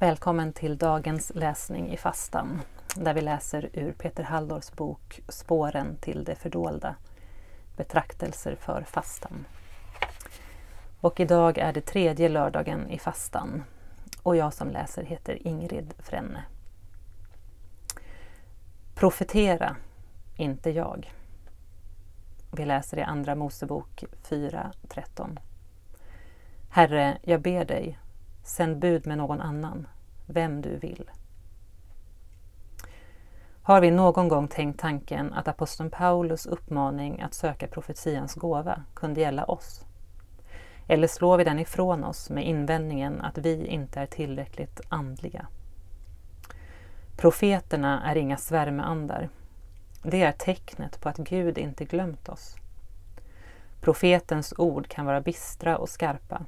Välkommen till dagens läsning i fastan där vi läser ur Peter Halldors bok Spåren till det fördolda Betraktelser för fastan. Och idag är det tredje lördagen i fastan och jag som läser heter Ingrid Frenne. Profetera, inte jag. Vi läser i Andra Mosebok 4.13. Herre, jag ber dig, sänd bud med någon annan, vem du vill. Har vi någon gång tänkt tanken att aposteln Paulus uppmaning att söka profetians gåva kunde gälla oss? Eller slår vi den ifrån oss med invändningen att vi inte är tillräckligt andliga? Profeterna är inga svärmeandar. Det är tecknet på att Gud inte glömt oss. Profetens ord kan vara bistra och skarpa,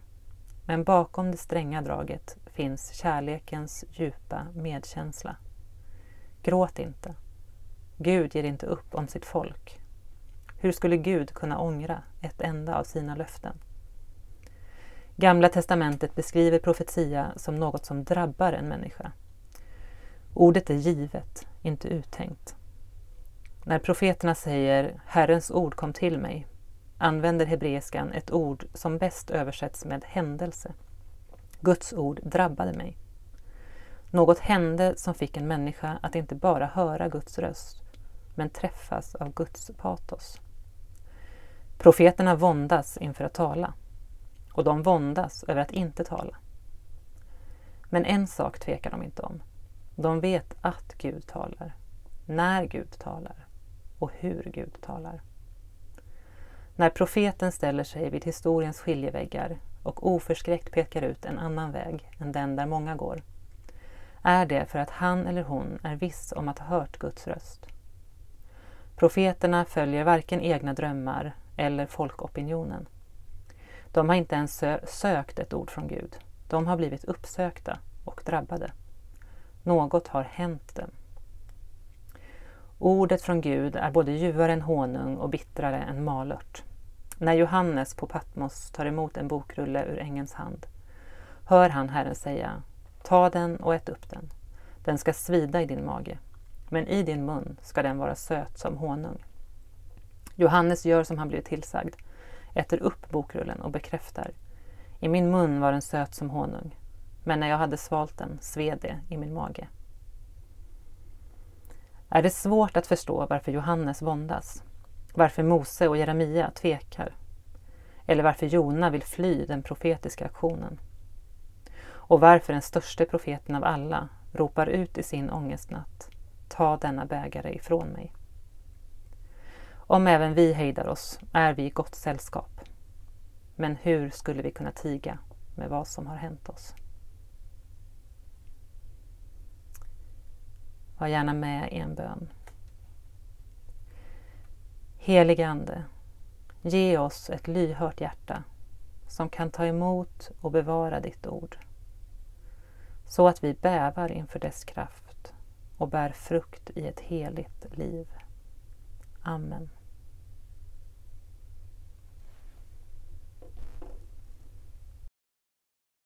men bakom det stränga draget finns kärlekens djupa medkänsla. Gråt inte. Gud ger inte upp om sitt folk. Hur skulle Gud kunna ångra ett enda av sina löften? Gamla testamentet beskriver profetia som något som drabbar en människa. Ordet är givet, inte uttänkt. När profeterna säger Herrens ord kom till mig använder hebreiskan ett ord som bäst översätts med händelse. Guds ord drabbade mig. Något hände som fick en människa att inte bara höra Guds röst, men träffas av Guds patos. Profeterna våndas inför att tala och de våndas över att inte tala. Men en sak tvekar de inte om. De vet att Gud talar, när Gud talar och hur Gud talar. När profeten ställer sig vid historiens skiljeväggar och oförskräckt pekar ut en annan väg än den där många går, är det för att han eller hon är viss om att ha hört Guds röst. Profeterna följer varken egna drömmar eller folkopinionen. De har inte ens sökt ett ord från Gud. De har blivit uppsökta och drabbade. Något har hänt dem. Ordet från Gud är både ljuvare än honung och bittrare än malört. När Johannes på Patmos tar emot en bokrulle ur ängens hand hör han Herren säga Ta den och ät upp den. Den ska svida i din mage, men i din mun ska den vara söt som honung. Johannes gör som han blivit tillsagd, äter upp bokrullen och bekräftar I min mun var den söt som honung, men när jag hade svalt den sved det i min mage. Är det svårt att förstå varför Johannes våndas? Varför Mose och Jeremia tvekar? Eller varför Jona vill fly den profetiska aktionen? Och varför den störste profeten av alla ropar ut i sin ångestnatt Ta denna bägare ifrån mig. Om även vi hejdar oss är vi i gott sällskap. Men hur skulle vi kunna tiga med vad som har hänt oss? Var gärna med i en bön. Helige Ande, ge oss ett lyhört hjärta som kan ta emot och bevara ditt ord så att vi bävar inför dess kraft och bär frukt i ett heligt liv. Amen.